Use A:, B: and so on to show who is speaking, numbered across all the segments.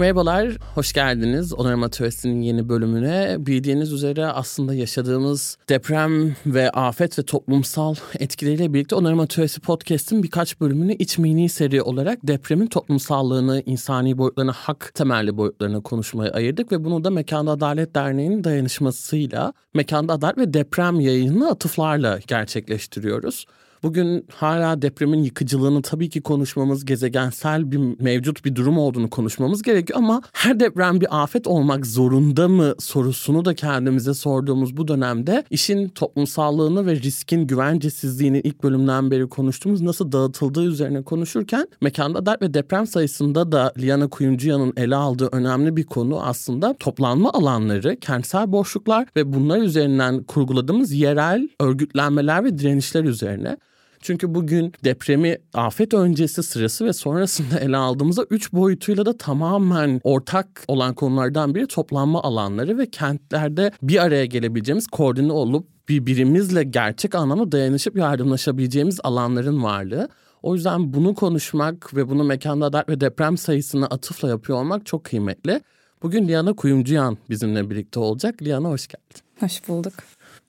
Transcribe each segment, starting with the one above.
A: Merhabalar, hoş geldiniz Onarım Atölyesi'nin yeni bölümüne. Bildiğiniz üzere aslında yaşadığımız deprem ve afet ve toplumsal etkileriyle birlikte Onarım Atölyesi Podcast'ın birkaç bölümünü iç mini seri olarak depremin toplumsallığını, insani boyutlarını, hak temelli boyutlarını konuşmaya ayırdık ve bunu da Mekanda Adalet Derneği'nin dayanışmasıyla Mekanda Adalet ve Deprem yayını atıflarla gerçekleştiriyoruz. Bugün hala depremin yıkıcılığını tabii ki konuşmamız, gezegensel bir mevcut bir durum olduğunu konuşmamız gerekiyor ama her deprem bir afet olmak zorunda mı sorusunu da kendimize sorduğumuz bu dönemde işin toplumsallığını ve riskin güvencesizliğini ilk bölümden beri konuştuğumuz nasıl dağıtıldığı üzerine konuşurken mekanda dert ve deprem sayısında da Liana Kuyumcuya'nın ele aldığı önemli bir konu aslında toplanma alanları, kentsel boşluklar ve bunlar üzerinden kurguladığımız yerel örgütlenmeler ve direnişler üzerine. Çünkü bugün depremi afet öncesi sırası ve sonrasında ele aldığımızda üç boyutuyla da tamamen ortak olan konulardan biri toplanma alanları ve kentlerde bir araya gelebileceğimiz koordine olup birbirimizle gerçek anlamda dayanışıp yardımlaşabileceğimiz alanların varlığı. O yüzden bunu konuşmak ve bunu mekanda adalet ve deprem sayısına atıfla yapıyor olmak çok kıymetli. Bugün Liana Kuyumcuyan bizimle birlikte olacak. Liana hoş geldin.
B: Hoş bulduk.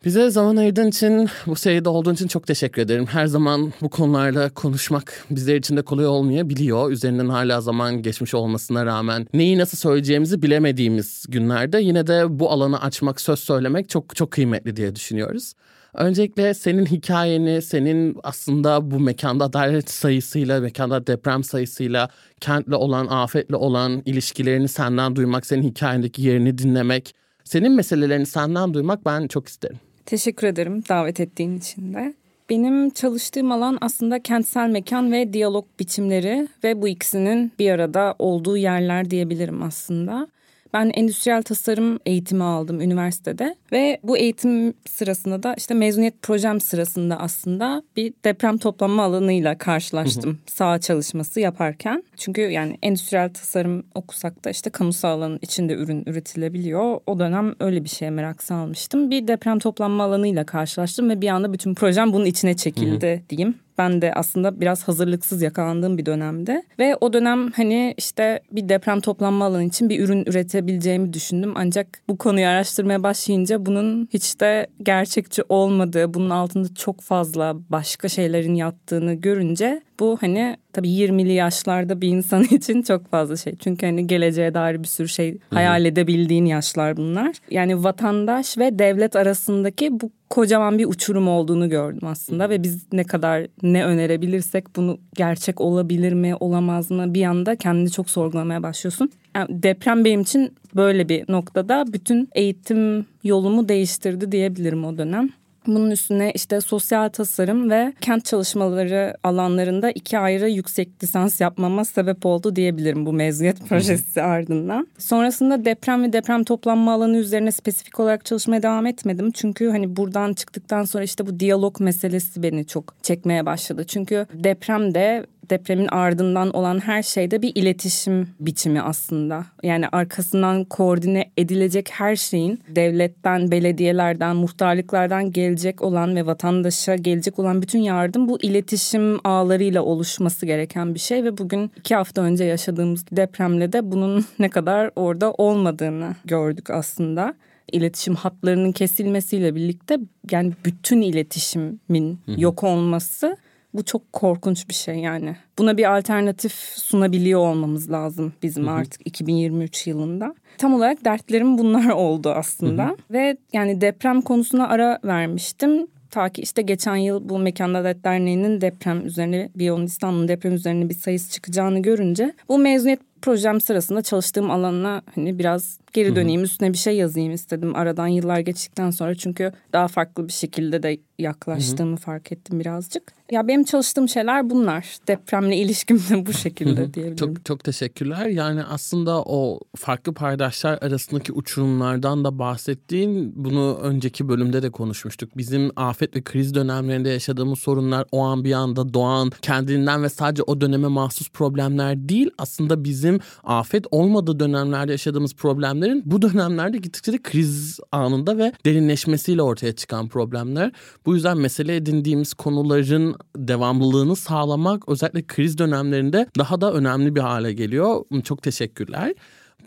A: Bize zaman ayırdığın için, bu seride olduğun için çok teşekkür ederim. Her zaman bu konularla konuşmak bizler için de kolay olmayabiliyor. Üzerinden hala zaman geçmiş olmasına rağmen neyi nasıl söyleyeceğimizi bilemediğimiz günlerde yine de bu alanı açmak, söz söylemek çok çok kıymetli diye düşünüyoruz. Öncelikle senin hikayeni, senin aslında bu mekanda adalet sayısıyla, mekanda deprem sayısıyla, kentle olan, afetle olan ilişkilerini senden duymak, senin hikayendeki yerini dinlemek, senin meselelerini senden duymak ben çok isterim.
B: Teşekkür ederim davet ettiğin için de. Benim çalıştığım alan aslında kentsel mekan ve diyalog biçimleri ve bu ikisinin bir arada olduğu yerler diyebilirim aslında. Ben endüstriyel tasarım eğitimi aldım üniversitede ve bu eğitim sırasında da işte mezuniyet projem sırasında aslında bir deprem toplanma alanıyla karşılaştım sağ çalışması yaparken. Çünkü yani endüstriyel tasarım okusak da işte kamusal alanın içinde ürün üretilebiliyor. O dönem öyle bir şeye merak salmıştım. Bir deprem toplanma alanıyla karşılaştım ve bir anda bütün projem bunun içine çekildi diyeyim. Ben de aslında biraz hazırlıksız yakalandığım bir dönemde. Ve o dönem hani işte bir deprem toplanma alanı için bir ürün üretebileceğimi düşündüm. Ancak bu konuyu araştırmaya başlayınca bunun hiç de gerçekçi olmadığı, bunun altında çok fazla başka şeylerin yattığını görünce bu hani tabii 20'li yaşlarda bir insan için çok fazla şey. Çünkü hani geleceğe dair bir sürü şey hayal edebildiğin yaşlar bunlar. Yani vatandaş ve devlet arasındaki bu kocaman bir uçurum olduğunu gördüm aslında ve biz ne kadar ne önerebilirsek bunu gerçek olabilir mi olamaz mı bir anda kendini çok sorgulamaya başlıyorsun. Yani deprem benim için böyle bir noktada bütün eğitim yolumu değiştirdi diyebilirim o dönem. Bunun üstüne işte sosyal tasarım ve kent çalışmaları alanlarında iki ayrı yüksek lisans yapmama sebep oldu diyebilirim bu mezuniyet projesi ardından. Sonrasında deprem ve deprem toplanma alanı üzerine spesifik olarak çalışmaya devam etmedim. Çünkü hani buradan çıktıktan sonra işte bu diyalog meselesi beni çok çekmeye başladı. Çünkü deprem de depremin ardından olan her şeyde bir iletişim biçimi aslında. Yani arkasından koordine edilecek her şeyin devletten, belediyelerden, muhtarlıklardan gelecek olan ve vatandaşa gelecek olan bütün yardım bu iletişim ağlarıyla oluşması gereken bir şey ve bugün iki hafta önce yaşadığımız depremle de bunun ne kadar orada olmadığını gördük aslında iletişim hatlarının kesilmesiyle birlikte yani bütün iletişimin yok olması bu çok korkunç bir şey yani. Buna bir alternatif sunabiliyor olmamız lazım bizim artık 2023 yılında. Tam olarak dertlerim bunlar oldu aslında. Ve yani deprem konusuna ara vermiştim. Ta ki işte geçen yıl bu Mekan Adalet Derneği'nin deprem üzerine Beyond İstanbul'un deprem üzerine bir sayısı çıkacağını görünce bu mezuniyet projem sırasında çalıştığım alana hani biraz geri döneyim üstüne bir şey yazayım istedim aradan yıllar geçtikten sonra çünkü daha farklı bir şekilde de yaklaştığımı fark ettim birazcık. Ya benim çalıştığım şeyler bunlar. Depremle ilişkim de bu şekilde diyebilirim.
A: Çok çok teşekkürler. Yani aslında o farklı paydaşlar arasındaki uçurumlardan da bahsettiğin bunu önceki bölümde de konuşmuştuk. Bizim afet ve kriz dönemlerinde yaşadığımız sorunlar o an bir anda doğan kendinden ve sadece o döneme mahsus problemler değil. Aslında bizim afet olmadığı dönemlerde yaşadığımız problemlerin bu dönemlerde gittikçe de kriz anında ve derinleşmesiyle ortaya çıkan problemler. Bu yüzden mesele edindiğimiz konuların devamlılığını sağlamak özellikle kriz dönemlerinde daha da önemli bir hale geliyor. Çok teşekkürler.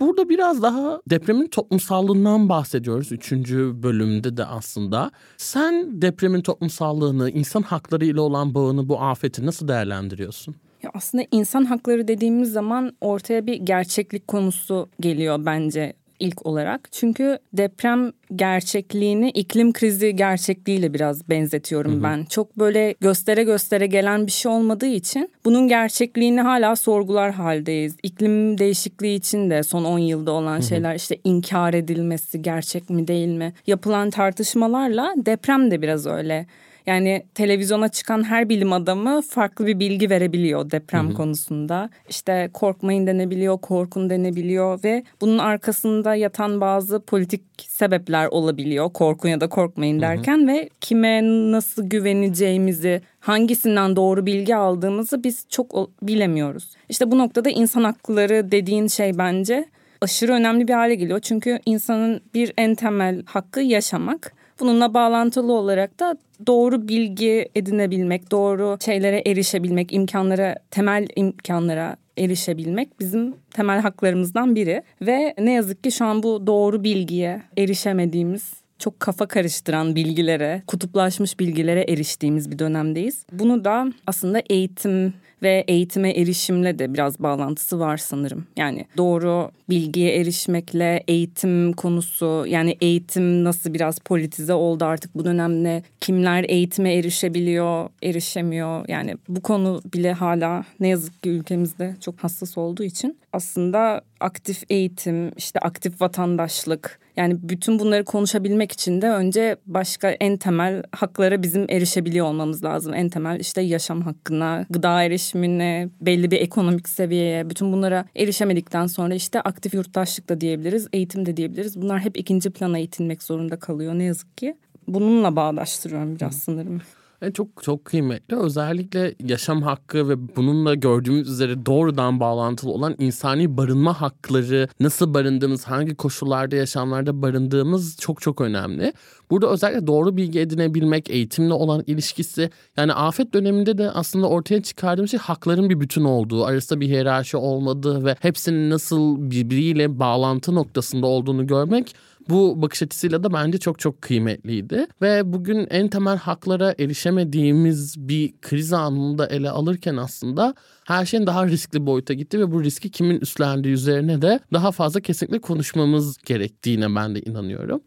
A: Burada biraz daha depremin toplumsallığından bahsediyoruz. Üçüncü bölümde de aslında. Sen depremin toplumsallığını, insan hakları ile olan bağını bu afeti nasıl değerlendiriyorsun?
B: Ya aslında insan hakları dediğimiz zaman ortaya bir gerçeklik konusu geliyor bence ilk olarak. Çünkü deprem gerçekliğini iklim krizi gerçekliğiyle biraz benzetiyorum hı hı. ben. Çok böyle göstere göstere gelen bir şey olmadığı için bunun gerçekliğini hala sorgular haldeyiz. İklim değişikliği için de son 10 yılda olan hı hı. şeyler işte inkar edilmesi gerçek mi değil mi? Yapılan tartışmalarla deprem de biraz öyle. Yani televizyona çıkan her bilim adamı farklı bir bilgi verebiliyor deprem Hı-hı. konusunda. İşte korkmayın denebiliyor, korkun denebiliyor ve bunun arkasında yatan bazı politik sebepler olabiliyor. Korkun ya da korkmayın derken Hı-hı. ve kime nasıl güveneceğimizi, hangisinden doğru bilgi aldığımızı biz çok bilemiyoruz. İşte bu noktada insan hakları dediğin şey bence aşırı önemli bir hale geliyor. Çünkü insanın bir en temel hakkı yaşamak. Bununla bağlantılı olarak da doğru bilgi edinebilmek, doğru şeylere erişebilmek, imkanlara, temel imkanlara erişebilmek bizim temel haklarımızdan biri. Ve ne yazık ki şu an bu doğru bilgiye erişemediğimiz çok kafa karıştıran bilgilere, kutuplaşmış bilgilere eriştiğimiz bir dönemdeyiz. Bunu da aslında eğitim ve eğitime erişimle de biraz bağlantısı var sanırım. Yani doğru bilgiye erişmekle eğitim konusu yani eğitim nasıl biraz politize oldu artık bu dönemde kimler eğitime erişebiliyor, erişemiyor. Yani bu konu bile hala ne yazık ki ülkemizde çok hassas olduğu için aslında aktif eğitim, işte aktif vatandaşlık yani bütün bunları konuşabilmek için de önce başka en temel haklara bizim erişebiliyor olmamız lazım. En temel işte yaşam hakkına, gıda erişimine, belli bir ekonomik seviyeye bütün bunlara erişemedikten sonra işte aktif yurttaşlık da diyebiliriz, eğitim de diyebiliriz. Bunlar hep ikinci plana itilmek zorunda kalıyor ne yazık ki. Bununla bağdaştırıyorum biraz sanırım.
A: E, çok çok kıymetli. Özellikle yaşam hakkı ve bununla gördüğümüz üzere doğrudan bağlantılı olan insani barınma hakları, nasıl barındığımız, hangi koşullarda, yaşamlarda barındığımız çok çok önemli. Burada özellikle doğru bilgi edinebilmek, eğitimle olan ilişkisi yani afet döneminde de aslında ortaya çıkardığım şey hakların bir bütün olduğu, arasında bir hiyerarşi olmadığı ve hepsinin nasıl birbiriyle bağlantı noktasında olduğunu görmek bu bakış açısıyla da bence çok çok kıymetliydi. Ve bugün en temel haklara erişemediğimiz bir kriz anında ele alırken aslında her şeyin daha riskli boyuta gitti ve bu riski kimin üstlendiği üzerine de daha fazla kesinlikle konuşmamız gerektiğine ben de inanıyorum.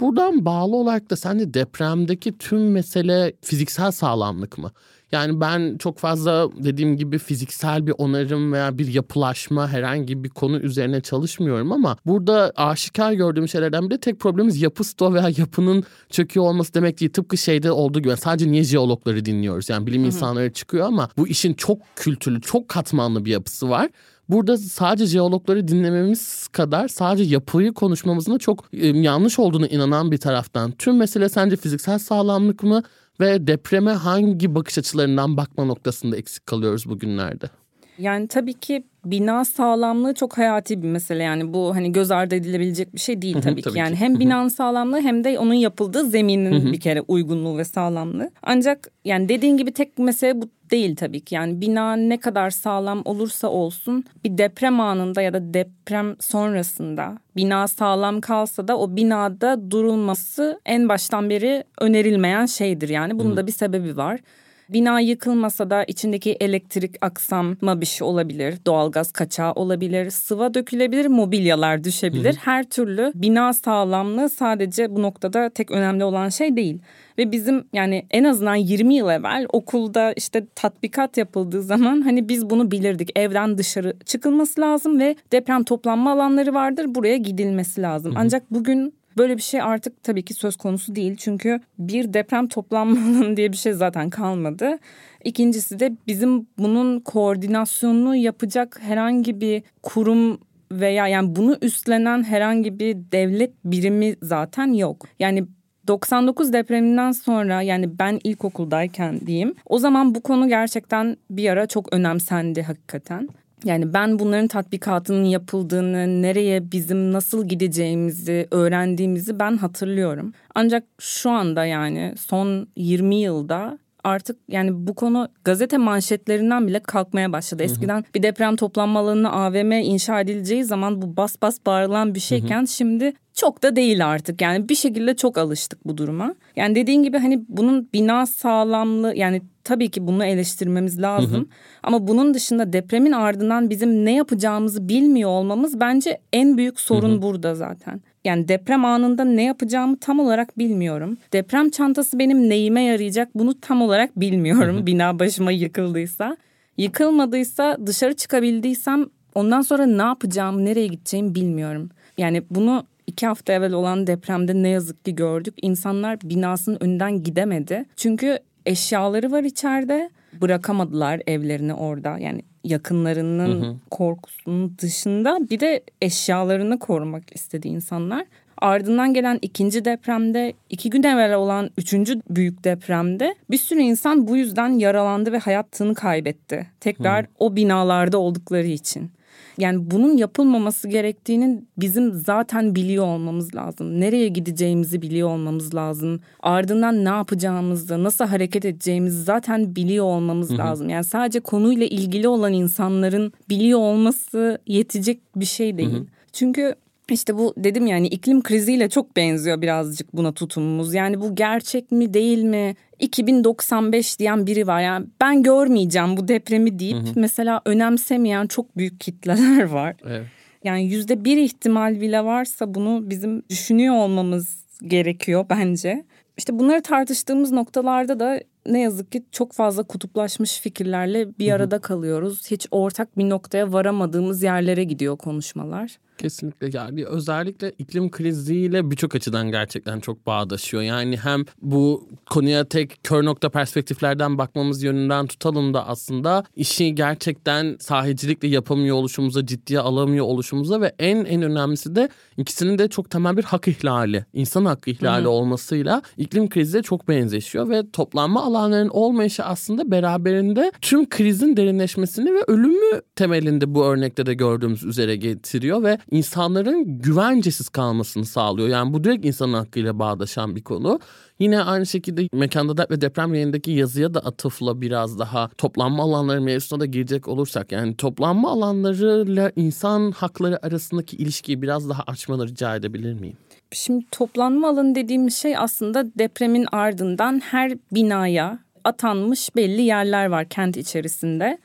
A: Buradan bağlı olarak da sence depremdeki tüm mesele fiziksel sağlamlık mı? Yani ben çok fazla dediğim gibi fiziksel bir onarım veya bir yapılaşma herhangi bir konu üzerine çalışmıyorum ama burada aşikar gördüğüm şeylerden biri tek problemimiz yapı sto veya yapının çöküyor olması demek değil. Tıpkı şeyde olduğu gibi sadece niye jeologları dinliyoruz? Yani bilim insanları çıkıyor ama bu işin çok kültürlü, çok katmanlı bir yapısı var. Burada sadece jeologları dinlememiz kadar sadece yapıyı konuşmamızın da çok yanlış olduğunu inanan bir taraftan. Tüm mesele sence fiziksel sağlamlık mı ve depreme hangi bakış açılarından bakma noktasında eksik kalıyoruz bugünlerde?
B: Yani tabii ki bina sağlamlığı çok hayati bir mesele yani bu hani göz ardı edilebilecek bir şey değil tabii, tabii ki. Yani hem binanın sağlamlığı hem de onun yapıldığı zeminin bir kere uygunluğu ve sağlamlığı. Ancak yani dediğin gibi tek mesele bu değil tabii ki. Yani bina ne kadar sağlam olursa olsun bir deprem anında ya da deprem sonrasında bina sağlam kalsa da o binada durulması en baştan beri önerilmeyen şeydir yani. Bunun da bir sebebi var. Bina yıkılmasa da içindeki elektrik aksama bir şey olabilir. Doğalgaz kaçağı olabilir. Sıva dökülebilir. Mobilyalar düşebilir. Hı hı. Her türlü bina sağlamlığı sadece bu noktada tek önemli olan şey değil. Ve bizim yani en azından 20 yıl evvel okulda işte tatbikat yapıldığı zaman hani biz bunu bilirdik. Evden dışarı çıkılması lazım ve deprem toplanma alanları vardır. Buraya gidilmesi lazım. Hı hı. Ancak bugün Böyle bir şey artık tabii ki söz konusu değil. Çünkü bir deprem toplanma diye bir şey zaten kalmadı. İkincisi de bizim bunun koordinasyonunu yapacak herhangi bir kurum veya yani bunu üstlenen herhangi bir devlet birimi zaten yok. Yani 99 depreminden sonra yani ben ilkokuldayken diyeyim o zaman bu konu gerçekten bir ara çok önemsendi hakikaten. Yani ben bunların tatbikatının yapıldığını, nereye bizim nasıl gideceğimizi öğrendiğimizi ben hatırlıyorum. Ancak şu anda yani son 20 yılda artık yani bu konu gazete manşetlerinden bile kalkmaya başladı. Eskiden bir deprem toplanma alanına AVM inşa edileceği zaman bu bas bas bağırılan bir şeyken şimdi çok da değil artık. Yani bir şekilde çok alıştık bu duruma. Yani dediğin gibi hani bunun bina sağlamlığı yani tabii ki bunu eleştirmemiz lazım. Hı hı. Ama bunun dışında depremin ardından bizim ne yapacağımızı bilmiyor olmamız bence en büyük sorun hı hı. burada zaten. Yani deprem anında ne yapacağımı tam olarak bilmiyorum. Deprem çantası benim neyime yarayacak bunu tam olarak bilmiyorum. Hı hı. Bina başıma yıkıldıysa. Yıkılmadıysa dışarı çıkabildiysem ondan sonra ne yapacağım, nereye gideceğimi bilmiyorum. Yani bunu iki hafta evvel olan depremde ne yazık ki gördük. İnsanlar binasının önünden gidemedi. Çünkü eşyaları var içeride. Bırakamadılar evlerini orada. Yani yakınlarının hı hı. korkusunun dışında bir de eşyalarını korumak istedi insanlar. Ardından gelen ikinci depremde, iki gün evvel olan üçüncü büyük depremde bir sürü insan bu yüzden yaralandı ve hayatını kaybetti. Tekrar hı. o binalarda oldukları için. Yani bunun yapılmaması gerektiğinin bizim zaten biliyor olmamız lazım. Nereye gideceğimizi biliyor olmamız lazım. Ardından ne yapacağımızı, nasıl hareket edeceğimizi zaten biliyor olmamız Hı-hı. lazım. Yani sadece konuyla ilgili olan insanların biliyor olması yetecek bir şey değil. Hı-hı. Çünkü işte bu dedim yani iklim kriziyle çok benziyor birazcık buna tutumumuz. Yani bu gerçek mi değil mi? 2095 diyen biri var. Yani ben görmeyeceğim bu depremi deyip hı hı. mesela önemsemeyen çok büyük kitleler var. Evet. Yani yüzde bir ihtimal bile varsa bunu bizim düşünüyor olmamız gerekiyor bence. İşte bunları tartıştığımız noktalarda da ne yazık ki çok fazla kutuplaşmış fikirlerle bir arada kalıyoruz. Hiç ortak bir noktaya varamadığımız yerlere gidiyor konuşmalar.
A: Kesinlikle yani özellikle iklim kriziyle birçok açıdan gerçekten çok bağdaşıyor. Yani hem bu konuya tek kör nokta perspektiflerden bakmamız yönünden tutalım da aslında işi gerçekten sahicilikle yapamıyor oluşumuza, ciddiye alamıyor oluşumuza ve en en önemlisi de ikisinin de çok temel bir hak ihlali, insan hakkı ihlali Hı-hı. olmasıyla iklim kriziyle çok benzeşiyor ve toplanma alanların olmayışı aslında beraberinde tüm krizin derinleşmesini ve ölümü temelinde bu örnekte de gördüğümüz üzere getiriyor ve insanların güvencesiz kalmasını sağlıyor. Yani bu direkt insanın hakkıyla bağdaşan bir konu. Yine aynı şekilde Mekanda Dert ve Deprem yayındaki yazıya da atıfla biraz daha toplanma alanları mevzusuna da girecek olursak yani toplanma alanlarıyla insan hakları arasındaki ilişkiyi biraz daha açmanı rica edebilir miyim?
B: Şimdi toplanma alanı dediğimiz şey aslında depremin ardından her binaya atanmış belli yerler var kent içerisinde.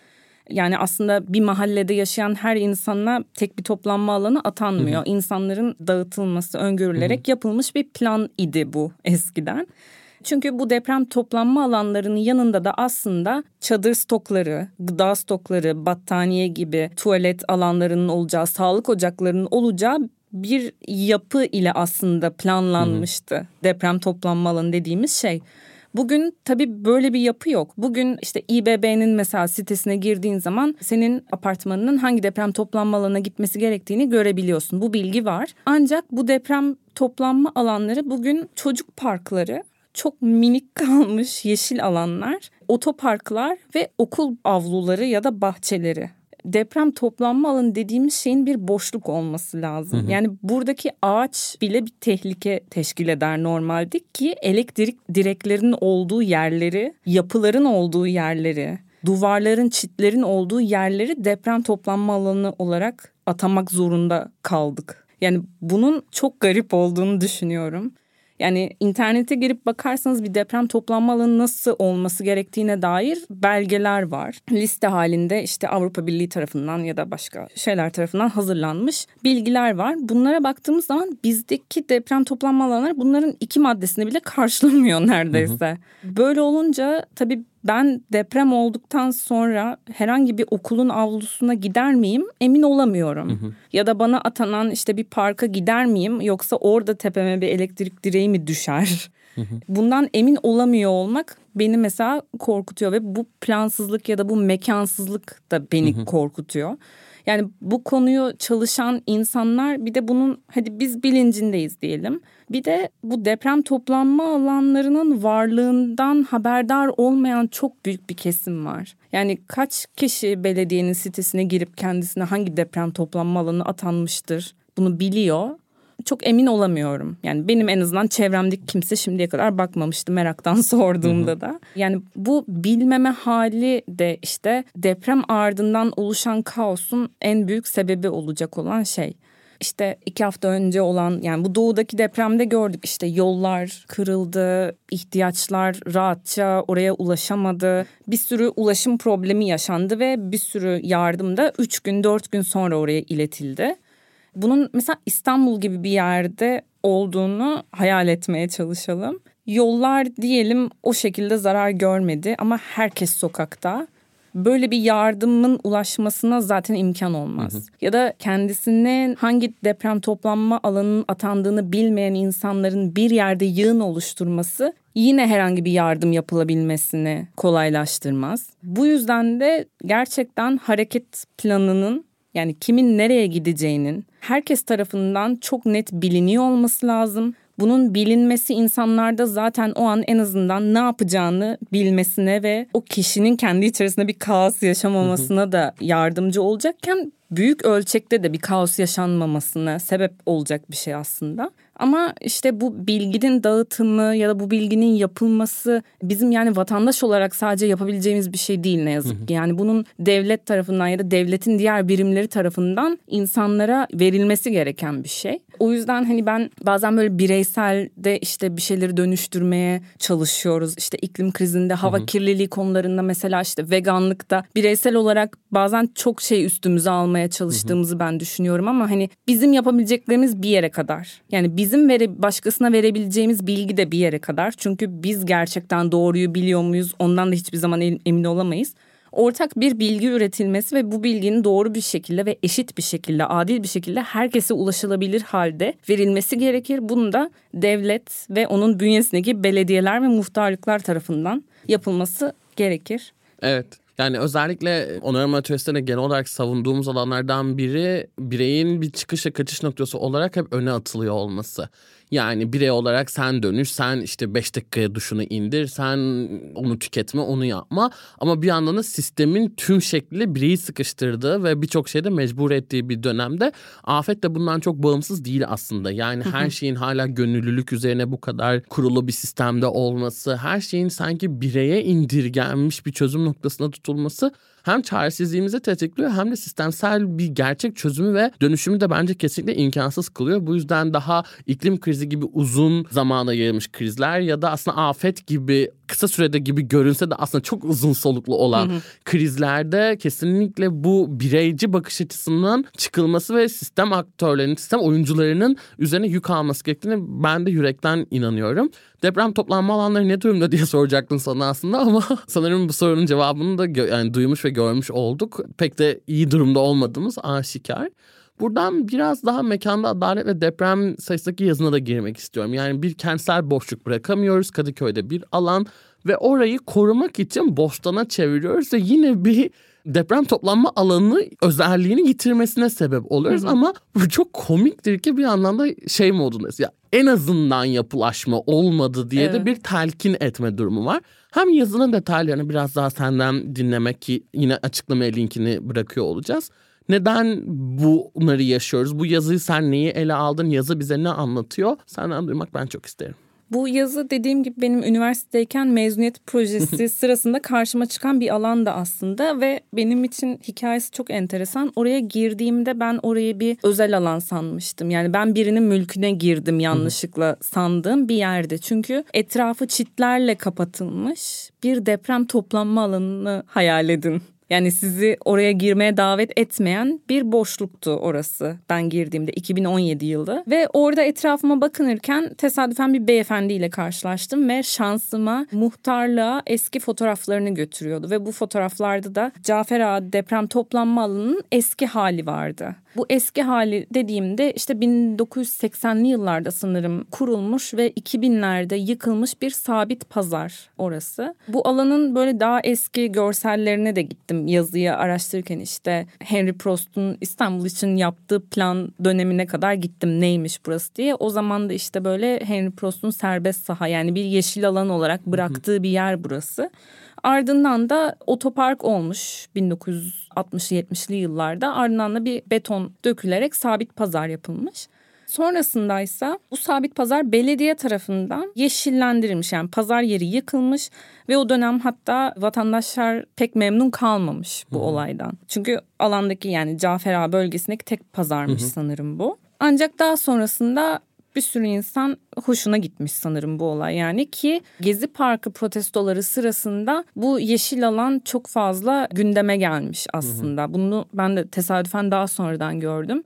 B: Yani aslında bir mahallede yaşayan her insana tek bir toplanma alanı atanmıyor. Hı hı. İnsanların dağıtılması öngörülerek hı hı. yapılmış bir plan idi bu eskiden. Çünkü bu deprem toplanma alanlarının yanında da aslında çadır stokları, gıda stokları, battaniye gibi tuvalet alanlarının olacağı, sağlık ocaklarının olacağı bir yapı ile aslında planlanmıştı. Hı hı. Deprem toplanma alanı dediğimiz şey. Bugün tabii böyle bir yapı yok. Bugün işte İBB'nin mesela sitesine girdiğin zaman senin apartmanının hangi deprem toplanma alanına gitmesi gerektiğini görebiliyorsun. Bu bilgi var. Ancak bu deprem toplanma alanları bugün çocuk parkları çok minik kalmış yeşil alanlar, otoparklar ve okul avluları ya da bahçeleri deprem toplanma alanı dediğimiz şeyin bir boşluk olması lazım. Hı hı. Yani buradaki ağaç bile bir tehlike teşkil eder normalde ki elektrik direklerinin olduğu yerleri, yapıların olduğu yerleri, duvarların, çitlerin olduğu yerleri deprem toplanma alanı olarak atamak zorunda kaldık. Yani bunun çok garip olduğunu düşünüyorum. Yani internete girip bakarsanız bir deprem toplanma alanı nasıl olması gerektiğine dair belgeler var. Liste halinde işte Avrupa Birliği tarafından ya da başka şeyler tarafından hazırlanmış bilgiler var. Bunlara baktığımız zaman bizdeki deprem toplanma alanları bunların iki maddesini bile karşılamıyor neredeyse. Hı hı. Böyle olunca tabii ben deprem olduktan sonra herhangi bir okulun avlusuna gider miyim emin olamıyorum. Hı hı. Ya da bana atanan işte bir parka gider miyim yoksa orada tepeme bir elektrik direği mi düşer? Hı hı. Bundan emin olamıyor olmak beni mesela korkutuyor ve bu plansızlık ya da bu mekansızlık da beni hı hı. korkutuyor. Yani bu konuyu çalışan insanlar bir de bunun hadi biz bilincindeyiz diyelim. Bir de bu deprem toplanma alanlarının varlığından haberdar olmayan çok büyük bir kesim var. Yani kaç kişi belediyenin sitesine girip kendisine hangi deprem toplanma alanı atanmıştır bunu biliyor. Çok emin olamıyorum. Yani benim en azından çevremdeki kimse şimdiye kadar bakmamıştı meraktan sorduğumda da. Yani bu bilmeme hali de işte deprem ardından oluşan kaosun en büyük sebebi olacak olan şey işte iki hafta önce olan yani bu doğudaki depremde gördük işte yollar kırıldı, ihtiyaçlar rahatça oraya ulaşamadı. Bir sürü ulaşım problemi yaşandı ve bir sürü yardım da üç gün dört gün sonra oraya iletildi. Bunun mesela İstanbul gibi bir yerde olduğunu hayal etmeye çalışalım. Yollar diyelim o şekilde zarar görmedi ama herkes sokakta böyle bir yardımın ulaşmasına zaten imkan olmaz. Hı hı. Ya da kendisine hangi deprem toplanma alanının atandığını bilmeyen insanların bir yerde yığın oluşturması yine herhangi bir yardım yapılabilmesini kolaylaştırmaz. Bu yüzden de gerçekten hareket planının yani kimin nereye gideceğinin herkes tarafından çok net biliniyor olması lazım. Bunun bilinmesi insanlarda zaten o an en azından ne yapacağını bilmesine ve o kişinin kendi içerisinde bir kaos yaşamamasına da yardımcı olacakken büyük ölçekte de bir kaos yaşanmamasına sebep olacak bir şey aslında. Ama işte bu bilginin dağıtımı ya da bu bilginin yapılması bizim yani vatandaş olarak sadece yapabileceğimiz bir şey değil ne yazık ki. Yani bunun devlet tarafından ya da devletin diğer birimleri tarafından insanlara verilmesi gereken bir şey. O yüzden hani ben bazen böyle bireysel de işte bir şeyleri dönüştürmeye çalışıyoruz. İşte iklim krizinde, hava kirliliği konularında mesela işte veganlıkta bireysel olarak bazen çok şey üstümüze almaya çalıştığımızı ben düşünüyorum ama hani bizim yapabileceklerimiz bir yere kadar. Yani biz bizim vere, başkasına verebileceğimiz bilgi de bir yere kadar. Çünkü biz gerçekten doğruyu biliyor muyuz ondan da hiçbir zaman emin olamayız. Ortak bir bilgi üretilmesi ve bu bilginin doğru bir şekilde ve eşit bir şekilde, adil bir şekilde herkese ulaşılabilir halde verilmesi gerekir. Bunu da devlet ve onun bünyesindeki belediyeler ve muhtarlıklar tarafından yapılması gerekir.
A: Evet. Yani özellikle onarım teorisinde genel olarak savunduğumuz alanlardan biri bireyin bir çıkış ve kaçış noktası olarak hep öne atılıyor olması. Yani birey olarak sen dönüş, sen işte 5 dakikaya duşunu indir, sen onu tüketme, onu yapma. Ama bir yandan da sistemin tüm şekli bireyi sıkıştırdığı ve birçok şeyde mecbur ettiği bir dönemde afet de bundan çok bağımsız değil aslında. Yani her şeyin hala gönüllülük üzerine bu kadar kurulu bir sistemde olması, her şeyin sanki bireye indirgenmiş bir çözüm noktasına tutulması hem çaresizliğimizi tetikliyor hem de sistemsel bir gerçek çözümü ve dönüşümü de bence kesinlikle imkansız kılıyor. Bu yüzden daha iklim krizi gibi uzun zamana yayılmış krizler ya da aslında afet gibi kısa sürede gibi görünse de aslında çok uzun soluklu olan hı hı. krizlerde kesinlikle bu bireyci bakış açısından çıkılması ve sistem aktörlerinin, sistem oyuncularının üzerine yük alması gerektiğini ben de yürekten inanıyorum. Deprem toplanma alanları ne durumda diye soracaktın sana aslında ama sanırım bu sorunun cevabını da yani duymuş ve görmüş olduk. Pek de iyi durumda olmadığımız aşikar. Buradan biraz daha mekanda adalet ve deprem sayısındaki yazına da girmek istiyorum. Yani bir kentsel boşluk bırakamıyoruz. Kadıköy'de bir alan ve orayı korumak için bostana çeviriyoruz ve yine bir deprem toplanma alanı özelliğini yitirmesine sebep oluyoruz. Hı hı. Ama bu çok komiktir ki bir yandan da şey modundayız. Ya en azından yapılaşma olmadı diye evet. de bir telkin etme durumu var. Hem yazının detaylarını biraz daha senden dinlemek ki yine açıklamaya linkini bırakıyor olacağız. Neden bunları yaşıyoruz? Bu yazıyı sen neyi ele aldın? Yazı bize ne anlatıyor? Senden duymak ben çok isterim.
B: Bu yazı dediğim gibi benim üniversitedeyken mezuniyet projesi sırasında karşıma çıkan bir alan da aslında ve benim için hikayesi çok enteresan. Oraya girdiğimde ben orayı bir özel alan sanmıştım. Yani ben birinin mülküne girdim yanlışlıkla sandığım bir yerde. Çünkü etrafı çitlerle kapatılmış bir deprem toplanma alanını hayal edin. Yani sizi oraya girmeye davet etmeyen bir boşluktu orası ben girdiğimde 2017 yılı. Ve orada etrafıma bakınırken tesadüfen bir beyefendiyle karşılaştım ve şansıma muhtarlığa eski fotoğraflarını götürüyordu. Ve bu fotoğraflarda da Cafer Ağa deprem toplanma alanının eski hali vardı. Bu eski hali dediğimde işte 1980'li yıllarda sanırım kurulmuş ve 2000'lerde yıkılmış bir sabit pazar orası. Bu alanın böyle daha eski görsellerine de gittim yazıyı araştırırken işte Henry Prost'un İstanbul için yaptığı plan dönemine kadar gittim neymiş burası diye. O zaman da işte böyle Henry Prost'un serbest saha yani bir yeşil alan olarak bıraktığı bir yer burası. Ardından da otopark olmuş 1960-70'li yıllarda. Ardından da bir beton dökülerek sabit pazar yapılmış. Sonrasındaysa bu sabit pazar belediye tarafından yeşillendirilmiş. Yani pazar yeri yıkılmış ve o dönem hatta vatandaşlar pek memnun kalmamış bu Hı-hı. olaydan. Çünkü alandaki yani Cafera bölgesindeki tek pazarmış Hı-hı. sanırım bu. Ancak daha sonrasında bir sürü insan hoşuna gitmiş sanırım bu olay yani ki Gezi Parkı protestoları sırasında bu yeşil alan çok fazla gündeme gelmiş aslında. Hı hı. Bunu ben de tesadüfen daha sonradan gördüm.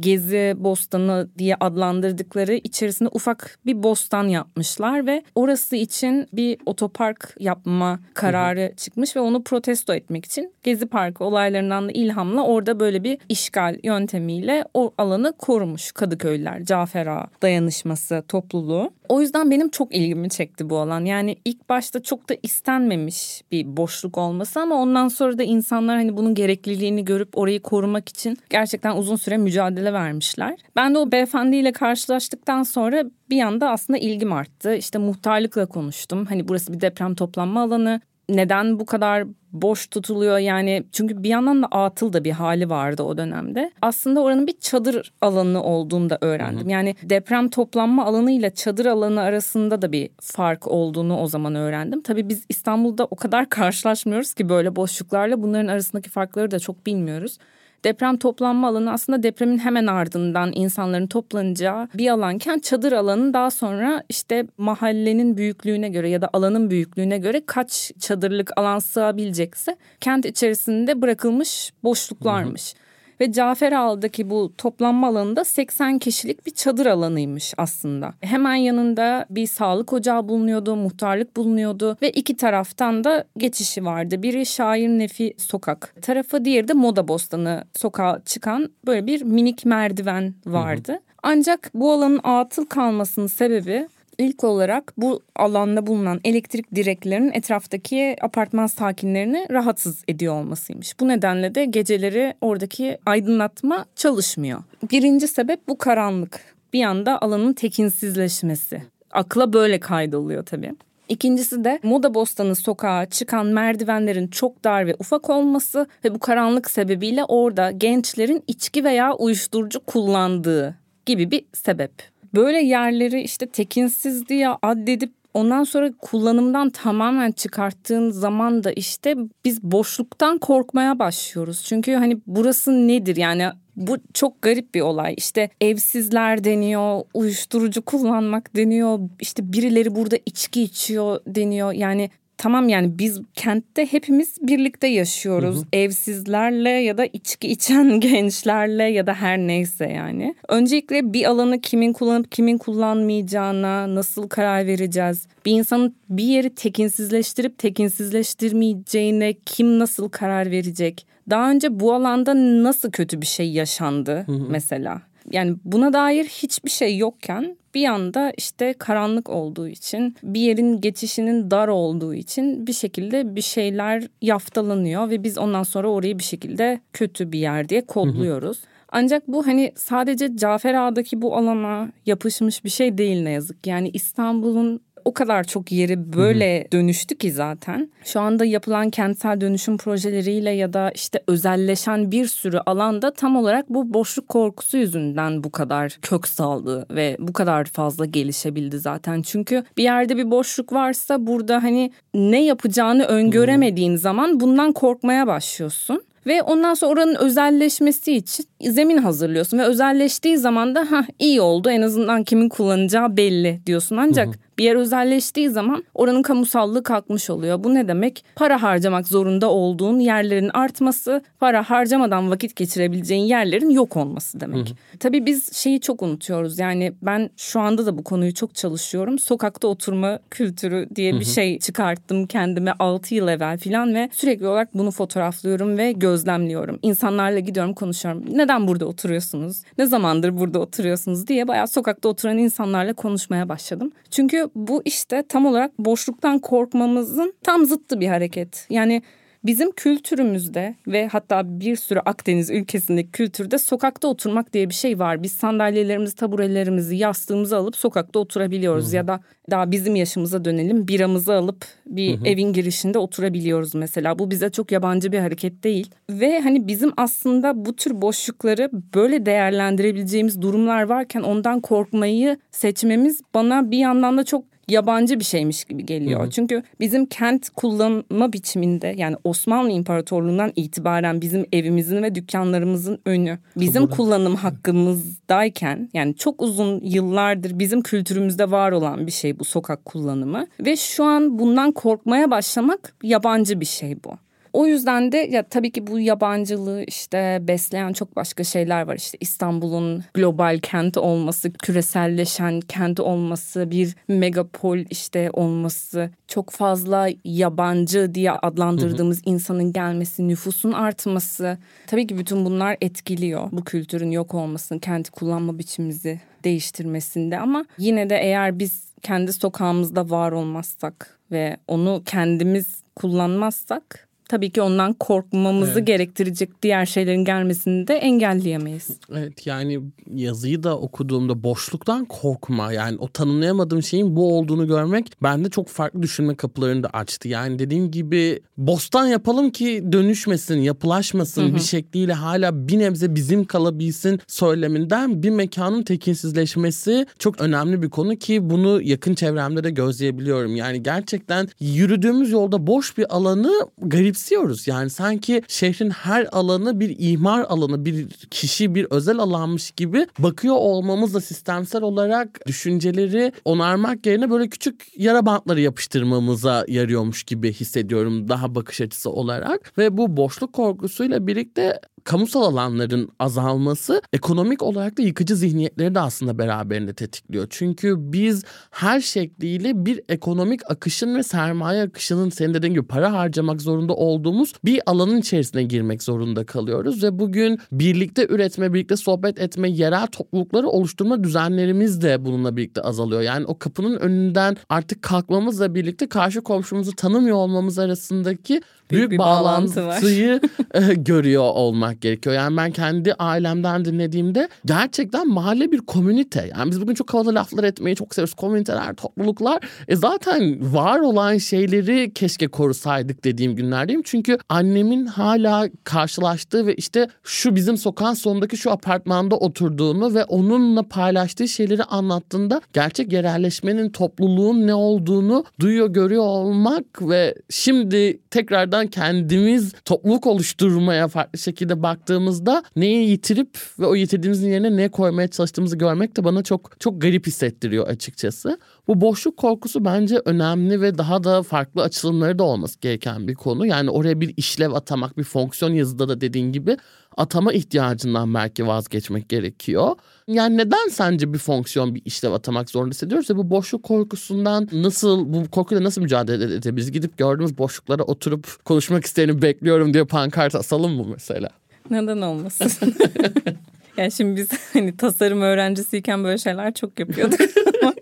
B: Gezi Bostanı diye adlandırdıkları içerisinde ufak bir bostan yapmışlar ve orası için bir otopark yapma kararı hı hı. çıkmış ve onu protesto etmek için Gezi Parkı olaylarından da ilhamla orada böyle bir işgal yöntemiyle o alanı korumuş Kadıköylüler, Cafer Ağa dayanışması topluluğu. O yüzden benim çok ilgimi çekti bu alan. Yani ilk başta çok da istenmemiş bir boşluk olması ama ondan sonra da insanlar hani bunun gerekliliğini görüp orayı korumak için gerçekten uzun süre mücadele vermişler. Ben de o beyefendiyle karşılaştıktan sonra bir anda aslında ilgim arttı. İşte muhtarlıkla konuştum. Hani burası bir deprem toplanma alanı neden bu kadar boş tutuluyor yani çünkü bir yandan da atıl da bir hali vardı o dönemde. Aslında oranın bir çadır alanı olduğunu da öğrendim. Hı hı. Yani deprem toplanma alanı ile çadır alanı arasında da bir fark olduğunu o zaman öğrendim. Tabii biz İstanbul'da o kadar karşılaşmıyoruz ki böyle boşluklarla bunların arasındaki farkları da çok bilmiyoruz. Deprem toplanma alanı aslında depremin hemen ardından insanların toplanacağı bir alanken çadır alanı daha sonra işte mahallenin büyüklüğüne göre ya da alanın büyüklüğüne göre kaç çadırlık alan sığabilecekse kent içerisinde bırakılmış boşluklarmış. Hı hı. Ve Cafer Ağa'daki bu toplanma alanında 80 kişilik bir çadır alanıymış aslında. Hemen yanında bir sağlık ocağı bulunuyordu, muhtarlık bulunuyordu ve iki taraftan da geçişi vardı. Biri Şair Nefi Sokak tarafı, diğeri de Moda Bostanı sokağa çıkan böyle bir minik merdiven vardı. Hı hı. Ancak bu alanın atıl kalmasının sebebi ilk olarak bu alanda bulunan elektrik direklerinin etraftaki apartman sakinlerini rahatsız ediyor olmasıymış. Bu nedenle de geceleri oradaki aydınlatma çalışmıyor. Birinci sebep bu karanlık. Bir yanda alanın tekinsizleşmesi. Akla böyle kaydoluyor tabii. İkincisi de Moda Bostanı sokağa çıkan merdivenlerin çok dar ve ufak olması ve bu karanlık sebebiyle orada gençlerin içki veya uyuşturucu kullandığı gibi bir sebep. Böyle yerleri işte tekinsiz diye addedip ondan sonra kullanımdan tamamen çıkarttığın zaman da işte biz boşluktan korkmaya başlıyoruz. Çünkü hani burası nedir yani bu çok garip bir olay. İşte evsizler deniyor, uyuşturucu kullanmak deniyor, işte birileri burada içki içiyor deniyor. Yani tamam yani biz kentte hepimiz birlikte yaşıyoruz. Hı hı. Evsizlerle ya da içki içen gençlerle ya da her neyse yani. Öncelikle bir alanı kimin kullanıp kimin kullanmayacağına nasıl karar vereceğiz? Bir insanın bir yeri tekinsizleştirip tekinsizleştirmeyeceğine kim nasıl karar verecek? Daha önce bu alanda nasıl kötü bir şey yaşandı hı hı. mesela? Yani buna dair hiçbir şey yokken bir anda işte karanlık olduğu için bir yerin geçişinin dar olduğu için bir şekilde bir şeyler yaftalanıyor ve biz ondan sonra orayı bir şekilde kötü bir yer diye kodluyoruz. Hı hı. Ancak bu hani sadece Cafer Ağa'daki bu alana yapışmış bir şey değil ne yazık. Yani İstanbul'un o kadar çok yeri böyle Hı-hı. dönüştü ki zaten. Şu anda yapılan kentsel dönüşüm projeleriyle ya da işte özelleşen bir sürü alanda tam olarak bu boşluk korkusu yüzünden bu kadar kök saldı ve bu kadar fazla gelişebildi zaten. Çünkü bir yerde bir boşluk varsa burada hani ne yapacağını öngöremediğin Hı-hı. zaman bundan korkmaya başlıyorsun. Ve ondan sonra oranın özelleşmesi için zemin hazırlıyorsun ve özelleştiği zaman da ha iyi oldu en azından kimin kullanacağı belli diyorsun. Ancak hı hı. Bir yer özelleştiği zaman oranın kamusallığı kalkmış oluyor. Bu ne demek? Para harcamak zorunda olduğun yerlerin artması, para harcamadan vakit geçirebileceğin yerlerin yok olması demek. Hı hı. Tabii biz şeyi çok unutuyoruz. Yani ben şu anda da bu konuyu çok çalışıyorum. Sokakta oturma kültürü diye bir hı hı. şey çıkarttım kendime 6 yıl evvel falan ve sürekli olarak bunu fotoğraflıyorum ve gözlemliyorum. İnsanlarla gidiyorum konuşuyorum. Neden burada oturuyorsunuz? Ne zamandır burada oturuyorsunuz diye bayağı sokakta oturan insanlarla konuşmaya başladım. Çünkü bu işte tam olarak boşluktan korkmamızın tam zıttı bir hareket. Yani Bizim kültürümüzde ve hatta bir sürü Akdeniz ülkesindeki kültürde sokakta oturmak diye bir şey var. Biz sandalyelerimizi, taburelerimizi, yastığımızı alıp sokakta oturabiliyoruz. Hı. Ya da daha bizim yaşımıza dönelim biramızı alıp bir hı evin girişinde oturabiliyoruz mesela. Bu bize çok yabancı bir hareket değil. Ve hani bizim aslında bu tür boşlukları böyle değerlendirebileceğimiz durumlar varken ondan korkmayı seçmemiz bana bir yandan da çok yabancı bir şeymiş gibi geliyor. Hı hı. Çünkü bizim kent kullanma biçiminde yani Osmanlı İmparatorluğu'ndan itibaren bizim evimizin ve dükkanlarımızın önü bizim kullanım hakkımızdayken yani çok uzun yıllardır bizim kültürümüzde var olan bir şey bu sokak kullanımı ve şu an bundan korkmaya başlamak yabancı bir şey bu. O yüzden de ya tabii ki bu yabancılığı işte besleyen çok başka şeyler var. İşte İstanbul'un global kent olması, küreselleşen kent olması, bir megapol işte olması, çok fazla yabancı diye adlandırdığımız hı hı. insanın gelmesi, nüfusun artması. Tabii ki bütün bunlar etkiliyor bu kültürün yok olmasını, kenti kullanma biçimimizi değiştirmesinde ama yine de eğer biz kendi sokağımızda var olmazsak ve onu kendimiz kullanmazsak tabii ki ondan korkmamızı evet. gerektirecek diğer şeylerin gelmesini de engelleyemeyiz.
A: Evet yani yazıyı da okuduğumda boşluktan korkma yani o tanımlayamadığım şeyin bu olduğunu görmek bende çok farklı düşünme kapılarını da açtı. Yani dediğim gibi bostan yapalım ki dönüşmesin, yapılaşmasın hı hı. bir şekliyle hala bir nebze bizim kalabilsin söyleminden bir mekanın tekinsizleşmesi çok önemli bir konu ki bunu yakın çevremde de gözleyebiliyorum. Yani gerçekten yürüdüğümüz yolda boş bir alanı garip garipsiyoruz. Yani sanki şehrin her alanı bir imar alanı, bir kişi, bir özel alanmış gibi bakıyor olmamızla sistemsel olarak düşünceleri onarmak yerine böyle küçük yara bantları yapıştırmamıza yarıyormuş gibi hissediyorum daha bakış açısı olarak. Ve bu boşluk korkusuyla birlikte kamusal alanların azalması ekonomik olarak da yıkıcı zihniyetleri de aslında beraberinde tetikliyor. Çünkü biz her şekliyle bir ekonomik akışın ve sermaye akışının senin dediğin gibi para harcamak zorunda olduğumuz bir alanın içerisine girmek zorunda kalıyoruz ve bugün birlikte üretme, birlikte sohbet etme, yerel toplulukları oluşturma düzenlerimiz de bununla birlikte azalıyor. Yani o kapının önünden artık kalkmamızla birlikte karşı komşumuzu tanımıyor olmamız arasındaki büyük, büyük bir bağlantıyı e, görüyor olmak gerekiyor. Yani ben kendi ailemden dinlediğimde gerçekten mahalle bir komünite. Yani biz bugün çok havalı laflar etmeyi çok seviyoruz. Komüniteler, topluluklar. E zaten var olan şeyleri keşke korusaydık dediğim günlerdeyim. Çünkü annemin hala karşılaştığı ve işte şu bizim sokağın sonundaki şu apartmanda oturduğunu ve onunla paylaştığı şeyleri anlattığında gerçek yerelleşmenin, topluluğun ne olduğunu duyuyor, görüyor olmak ve şimdi tekrardan tekrardan kendimiz topluluk oluşturmaya farklı şekilde baktığımızda neyi yitirip ve o yitirdiğimizin yerine ne koymaya çalıştığımızı görmek de bana çok çok garip hissettiriyor açıkçası. Bu boşluk korkusu bence önemli ve daha da farklı açılımları da olması gereken bir konu. Yani oraya bir işlev atamak, bir fonksiyon yazıda da dediğin gibi atama ihtiyacından belki vazgeçmek gerekiyor. Yani neden sence bir fonksiyon bir işlev atamak zorunda hissediyoruz bu boşluk korkusundan nasıl bu korkuyla nasıl mücadele edebiliriz? Gidip gördüğümüz boşluklara oturup konuşmak isteyeni bekliyorum diye pankart asalım mı mesela?
B: Neden olmasın? yani şimdi biz hani tasarım öğrencisiyken böyle şeyler çok yapıyorduk ama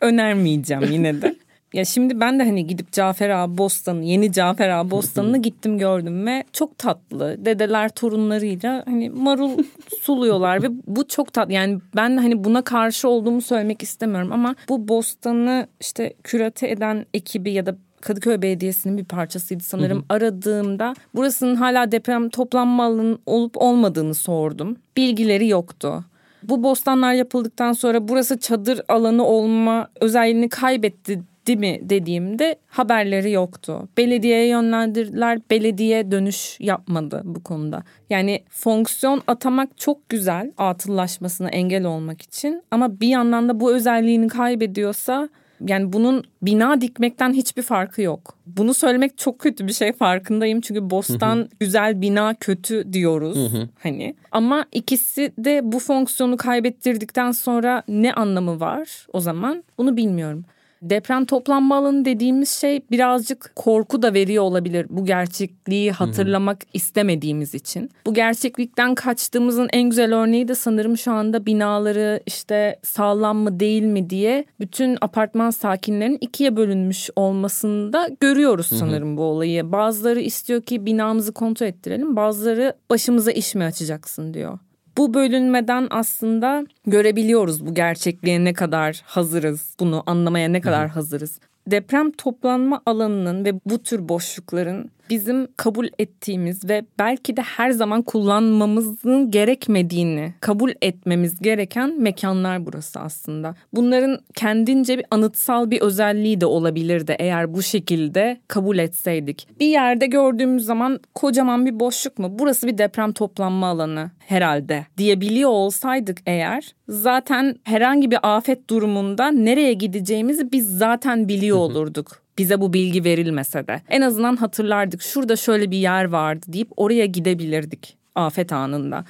B: önermeyeceğim yine de. Ya şimdi ben de hani gidip Cafer Ağa Bostanı, yeni Cafer Ağa Bostanı'nı gittim gördüm ve çok tatlı. Dedeler torunlarıyla hani marul suluyorlar ve bu çok tatlı. Yani ben hani buna karşı olduğumu söylemek istemiyorum ama bu bostanı işte kürate eden ekibi ya da Kadıköy Belediyesi'nin bir parçasıydı sanırım. Hı hı. Aradığımda burasının hala deprem toplanma alanı olup olmadığını sordum. Bilgileri yoktu. Bu bostanlar yapıldıktan sonra burası çadır alanı olma özelliğini kaybetti gitti mi dediğimde haberleri yoktu. Belediyeye yönlendirdiler. Belediye dönüş yapmadı bu konuda. Yani fonksiyon atamak çok güzel atıllaşmasına engel olmak için ama bir yandan da bu özelliğini kaybediyorsa yani bunun bina dikmekten hiçbir farkı yok. Bunu söylemek çok kötü bir şey farkındayım. Çünkü bostan güzel bina kötü diyoruz hani. Ama ikisi de bu fonksiyonu kaybettirdikten sonra ne anlamı var o zaman? Bunu bilmiyorum. Deprem toplanma alanı dediğimiz şey birazcık korku da veriyor olabilir bu gerçekliği hatırlamak Hı-hı. istemediğimiz için. Bu gerçeklikten kaçtığımızın en güzel örneği de sanırım şu anda binaları işte sağlam mı değil mi diye bütün apartman sakinlerinin ikiye bölünmüş olmasında görüyoruz sanırım Hı-hı. bu olayı. Bazıları istiyor ki binamızı kontrol ettirelim bazıları başımıza iş mi açacaksın diyor bu bölünmeden aslında görebiliyoruz bu gerçekliğe ne kadar hazırız, bunu anlamaya ne kadar hazırız. Deprem toplanma alanının ve bu tür boşlukların bizim kabul ettiğimiz ve belki de her zaman kullanmamızın gerekmediğini kabul etmemiz gereken mekanlar burası aslında. Bunların kendince bir anıtsal bir özelliği de olabilirdi eğer bu şekilde kabul etseydik. Bir yerde gördüğümüz zaman kocaman bir boşluk mu? Burası bir deprem toplanma alanı herhalde diyebiliyor olsaydık eğer zaten herhangi bir afet durumunda nereye gideceğimizi biz zaten biliyor olurduk bize bu bilgi verilmese de. En azından hatırlardık şurada şöyle bir yer vardı deyip oraya gidebilirdik afet anında.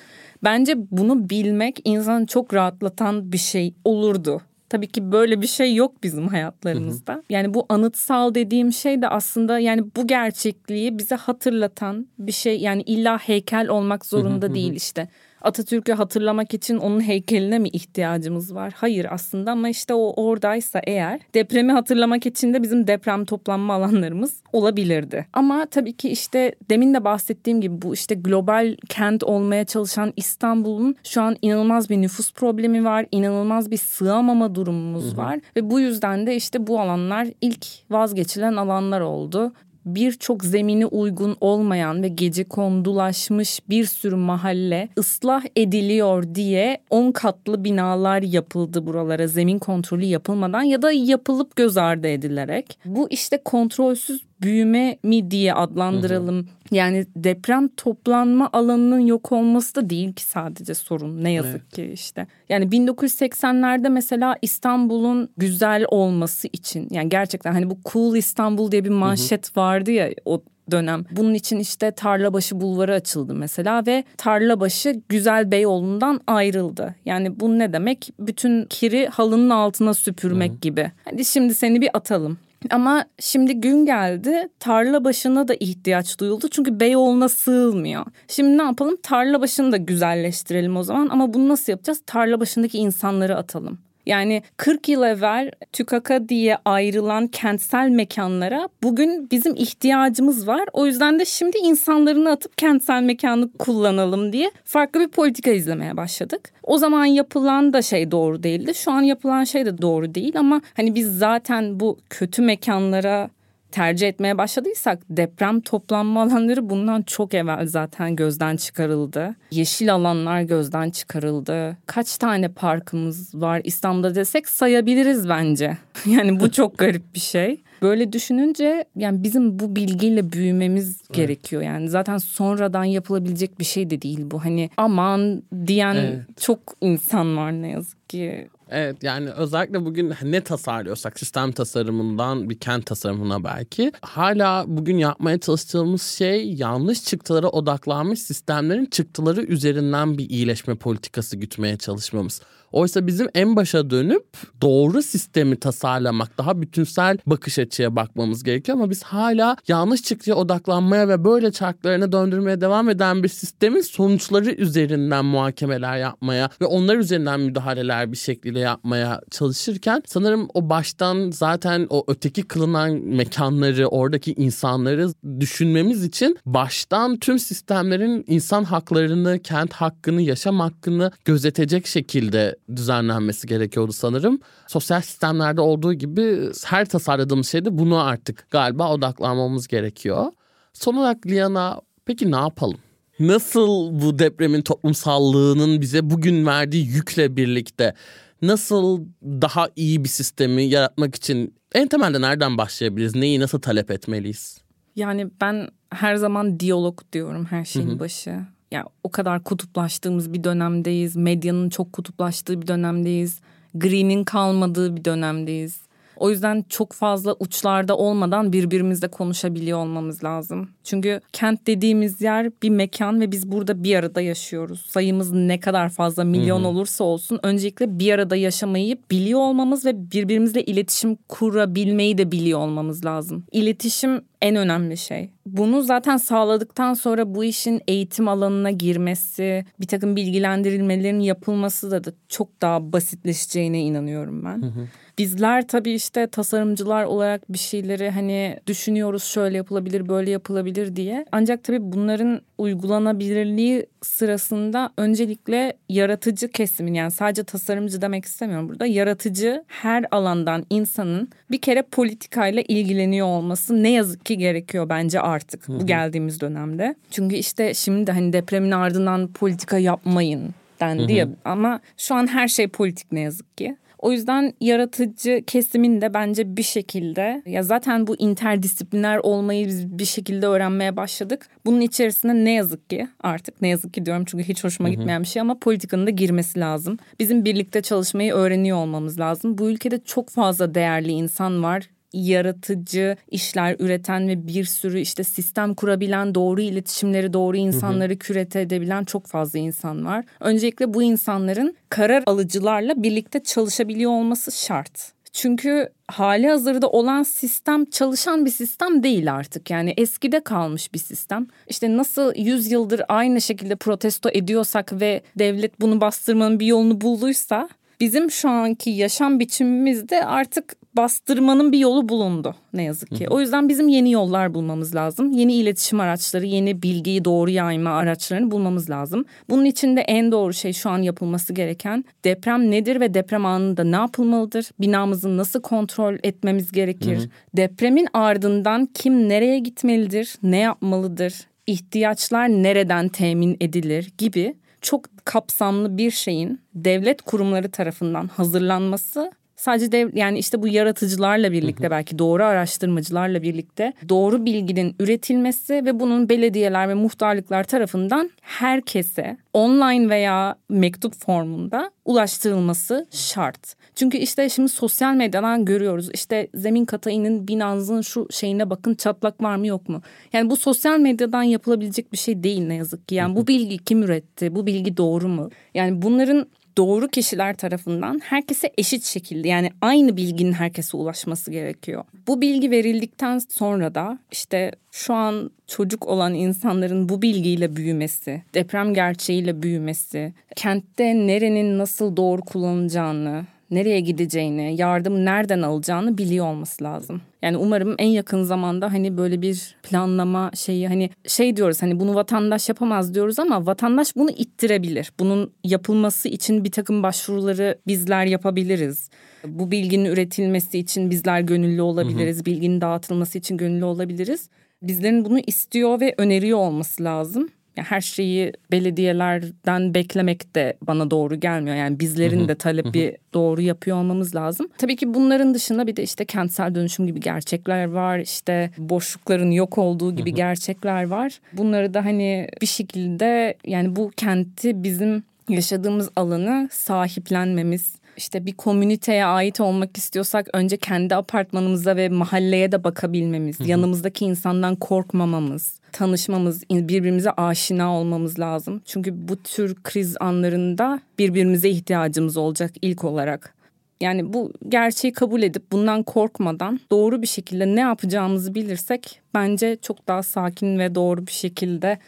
B: Bence bunu bilmek insanı çok rahatlatan bir şey olurdu. Tabii ki böyle bir şey yok bizim hayatlarımızda. Hı hı. Yani bu anıtsal dediğim şey de aslında yani bu gerçekliği bize hatırlatan bir şey. Yani illa heykel olmak zorunda hı hı. değil işte. Atatürk'ü hatırlamak için onun heykeline mi ihtiyacımız var? Hayır aslında ama işte o oradaysa eğer depremi hatırlamak için de bizim deprem toplanma alanlarımız olabilirdi. Ama tabii ki işte demin de bahsettiğim gibi bu işte global kent olmaya çalışan İstanbul'un şu an inanılmaz bir nüfus problemi var. inanılmaz bir sığamama durumumuz hı hı. var ve bu yüzden de işte bu alanlar ilk vazgeçilen alanlar oldu birçok zemini uygun olmayan ve gece kondulaşmış bir sürü mahalle ıslah ediliyor diye 10 katlı binalar yapıldı buralara zemin kontrolü yapılmadan ya da yapılıp göz ardı edilerek. Bu işte kontrolsüz büyüme mi diye adlandıralım. Hı hı. Yani deprem toplanma alanının yok olması da değil ki sadece sorun ne yazık evet. ki işte. Yani 1980'lerde mesela İstanbul'un güzel olması için yani gerçekten hani bu cool İstanbul diye bir manşet hı hı. vardı ya o dönem. Bunun için işte Tarlabaşı Bulvarı açıldı mesela ve Tarlabaşı Güzel Beyoğlu'ndan ayrıldı. Yani bu ne demek? Bütün kiri halının altına süpürmek Hı. gibi. Hadi şimdi seni bir atalım. Ama şimdi gün geldi tarla başına da ihtiyaç duyuldu çünkü Beyoğlu'na sığılmıyor. Şimdi ne yapalım tarla başını da güzelleştirelim o zaman ama bunu nasıl yapacağız? Tarla başındaki insanları atalım. Yani 40 yıl evvel TÜKAK'a diye ayrılan kentsel mekanlara bugün bizim ihtiyacımız var. O yüzden de şimdi insanlarını atıp kentsel mekanı kullanalım diye farklı bir politika izlemeye başladık. O zaman yapılan da şey doğru değildi. Şu an yapılan şey de doğru değil ama hani biz zaten bu kötü mekanlara tercih etmeye başladıysak deprem toplanma alanları bundan çok evvel zaten gözden çıkarıldı. Yeşil alanlar gözden çıkarıldı. Kaç tane parkımız var İstanbul'da desek sayabiliriz bence. Yani bu çok garip bir şey. Böyle düşününce yani bizim bu bilgiyle büyümemiz evet. gerekiyor. Yani zaten sonradan yapılabilecek bir şey de değil bu. Hani aman diyen evet. çok insan var ne yazık ki.
A: Evet yani özellikle bugün ne tasarlıyorsak sistem tasarımından bir kent tasarımına belki hala bugün yapmaya çalıştığımız şey yanlış çıktılara odaklanmış sistemlerin çıktıları üzerinden bir iyileşme politikası gütmeye çalışmamız. Oysa bizim en başa dönüp doğru sistemi tasarlamak, daha bütünsel bakış açıya bakmamız gerekiyor. Ama biz hala yanlış çıktıya odaklanmaya ve böyle çarklarını döndürmeye devam eden bir sistemin sonuçları üzerinden muhakemeler yapmaya ve onlar üzerinden müdahaleler bir şekilde yapmaya çalışırken sanırım o baştan zaten o öteki kılınan mekanları, oradaki insanları düşünmemiz için baştan tüm sistemlerin insan haklarını, kent hakkını, yaşam hakkını gözetecek şekilde düzenlenmesi gerekiyordu sanırım. Sosyal sistemlerde olduğu gibi her tasarladığımız şeyde bunu artık galiba odaklanmamız gerekiyor. Son olarak Liana peki ne yapalım? Nasıl bu depremin toplumsallığının bize bugün verdiği yükle birlikte nasıl daha iyi bir sistemi yaratmak için en temelde nereden başlayabiliriz? Neyi nasıl talep etmeliyiz?
B: Yani ben her zaman diyalog diyorum her şeyin Hı-hı. başı yani o kadar kutuplaştığımız bir dönemdeyiz. Medyanın çok kutuplaştığı bir dönemdeyiz. Green'in kalmadığı bir dönemdeyiz. O yüzden çok fazla uçlarda olmadan birbirimizle konuşabiliyor olmamız lazım. Çünkü kent dediğimiz yer bir mekan ve biz burada bir arada yaşıyoruz. Sayımız ne kadar fazla milyon Hı-hı. olursa olsun öncelikle bir arada yaşamayı biliyor olmamız ve birbirimizle iletişim kurabilmeyi de biliyor olmamız lazım. İletişim en önemli şey. Bunu zaten sağladıktan sonra bu işin eğitim alanına girmesi, bir takım bilgilendirilmelerin yapılması da, da çok daha basitleşeceğine inanıyorum ben. Hı hı. Bizler tabii işte tasarımcılar olarak bir şeyleri hani düşünüyoruz şöyle yapılabilir böyle yapılabilir diye. Ancak tabii bunların uygulanabilirliği sırasında öncelikle yaratıcı kesimin yani sadece tasarımcı demek istemiyorum burada. Yaratıcı her alandan insanın bir kere politikayla ilgileniyor olması ne yazık ki gerekiyor bence artık bu geldiğimiz dönemde. Çünkü işte şimdi hani depremin ardından politika yapmayın dendi ya ama şu an her şey politik ne yazık ki. O yüzden yaratıcı kesimin de bence bir şekilde ya zaten bu interdisipliner olmayı biz bir şekilde öğrenmeye başladık. Bunun içerisinde ne yazık ki artık ne yazık ki diyorum çünkü hiç hoşuma gitmeyen bir şey ama politikanın da girmesi lazım. Bizim birlikte çalışmayı öğreniyor olmamız lazım. Bu ülkede çok fazla değerli insan var yaratıcı işler üreten ve bir sürü işte sistem kurabilen, doğru iletişimleri, doğru insanları hı kürete edebilen çok fazla insan var. Öncelikle bu insanların karar alıcılarla birlikte çalışabiliyor olması şart. Çünkü hali hazırda olan sistem çalışan bir sistem değil artık. Yani eskide kalmış bir sistem. İşte nasıl 100 yıldır aynı şekilde protesto ediyorsak ve devlet bunu bastırmanın bir yolunu bulduysa bizim şu anki yaşam biçimimizde artık bastırmanın bir yolu bulundu ne yazık ki. O yüzden bizim yeni yollar bulmamız lazım. Yeni iletişim araçları, yeni bilgiyi doğru yayma araçlarını bulmamız lazım. Bunun için de en doğru şey şu an yapılması gereken deprem nedir ve deprem anında ne yapılmalıdır? Binamızı nasıl kontrol etmemiz gerekir? Hı hı. Depremin ardından kim nereye gitmelidir? Ne yapmalıdır? İhtiyaçlar nereden temin edilir gibi çok kapsamlı bir şeyin devlet kurumları tarafından hazırlanması Sadece dev, yani işte bu yaratıcılarla birlikte belki doğru araştırmacılarla birlikte doğru bilginin üretilmesi ve bunun belediyeler ve muhtarlıklar tarafından herkese online veya mektup formunda ulaştırılması şart. Çünkü işte şimdi sosyal medyadan görüyoruz. İşte zemin kata inin binanızın şu şeyine bakın çatlak var mı yok mu? Yani bu sosyal medyadan yapılabilecek bir şey değil ne yazık ki. Yani bu bilgi kim üretti? Bu bilgi doğru mu? Yani bunların doğru kişiler tarafından herkese eşit şekilde yani aynı bilginin herkese ulaşması gerekiyor. Bu bilgi verildikten sonra da işte şu an çocuk olan insanların bu bilgiyle büyümesi, deprem gerçeğiyle büyümesi, kentte nerenin nasıl doğru kullanılacağını, nereye gideceğini, yardım nereden alacağını biliyor olması lazım. Yani umarım en yakın zamanda hani böyle bir planlama şeyi hani şey diyoruz hani bunu vatandaş yapamaz diyoruz ama vatandaş bunu ittirebilir. Bunun yapılması için bir takım başvuruları bizler yapabiliriz. Bu bilginin üretilmesi için bizler gönüllü olabiliriz. Hı hı. Bilginin dağıtılması için gönüllü olabiliriz. Bizlerin bunu istiyor ve öneriyor olması lazım her şeyi belediyelerden beklemek de bana doğru gelmiyor. Yani bizlerin de talebi doğru yapıyor olmamız lazım. Tabii ki bunların dışında bir de işte kentsel dönüşüm gibi gerçekler var. İşte boşlukların yok olduğu gibi gerçekler var. Bunları da hani bir şekilde yani bu kenti bizim yaşadığımız alanı sahiplenmemiz, işte bir komüniteye ait olmak istiyorsak önce kendi apartmanımıza ve mahalleye de bakabilmemiz, yanımızdaki insandan korkmamamız, tanışmamız, birbirimize aşina olmamız lazım. Çünkü bu tür kriz anlarında birbirimize ihtiyacımız olacak ilk olarak. Yani bu gerçeği kabul edip bundan korkmadan doğru bir şekilde ne yapacağımızı bilirsek bence çok daha sakin ve doğru bir şekilde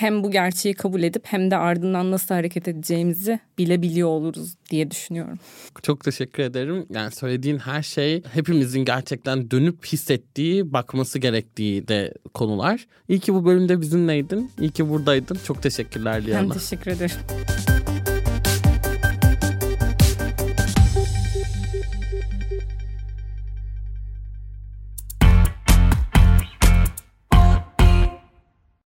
B: hem bu gerçeği kabul edip hem de ardından nasıl hareket edeceğimizi bilebiliyor oluruz diye düşünüyorum.
A: Çok teşekkür ederim. Yani söylediğin her şey hepimizin gerçekten dönüp hissettiği, bakması gerektiği de konular. İyi ki bu bölümde bizimleydin. İyi ki buradaydın. Çok teşekkürler Liana.
B: Ben teşekkür ederim.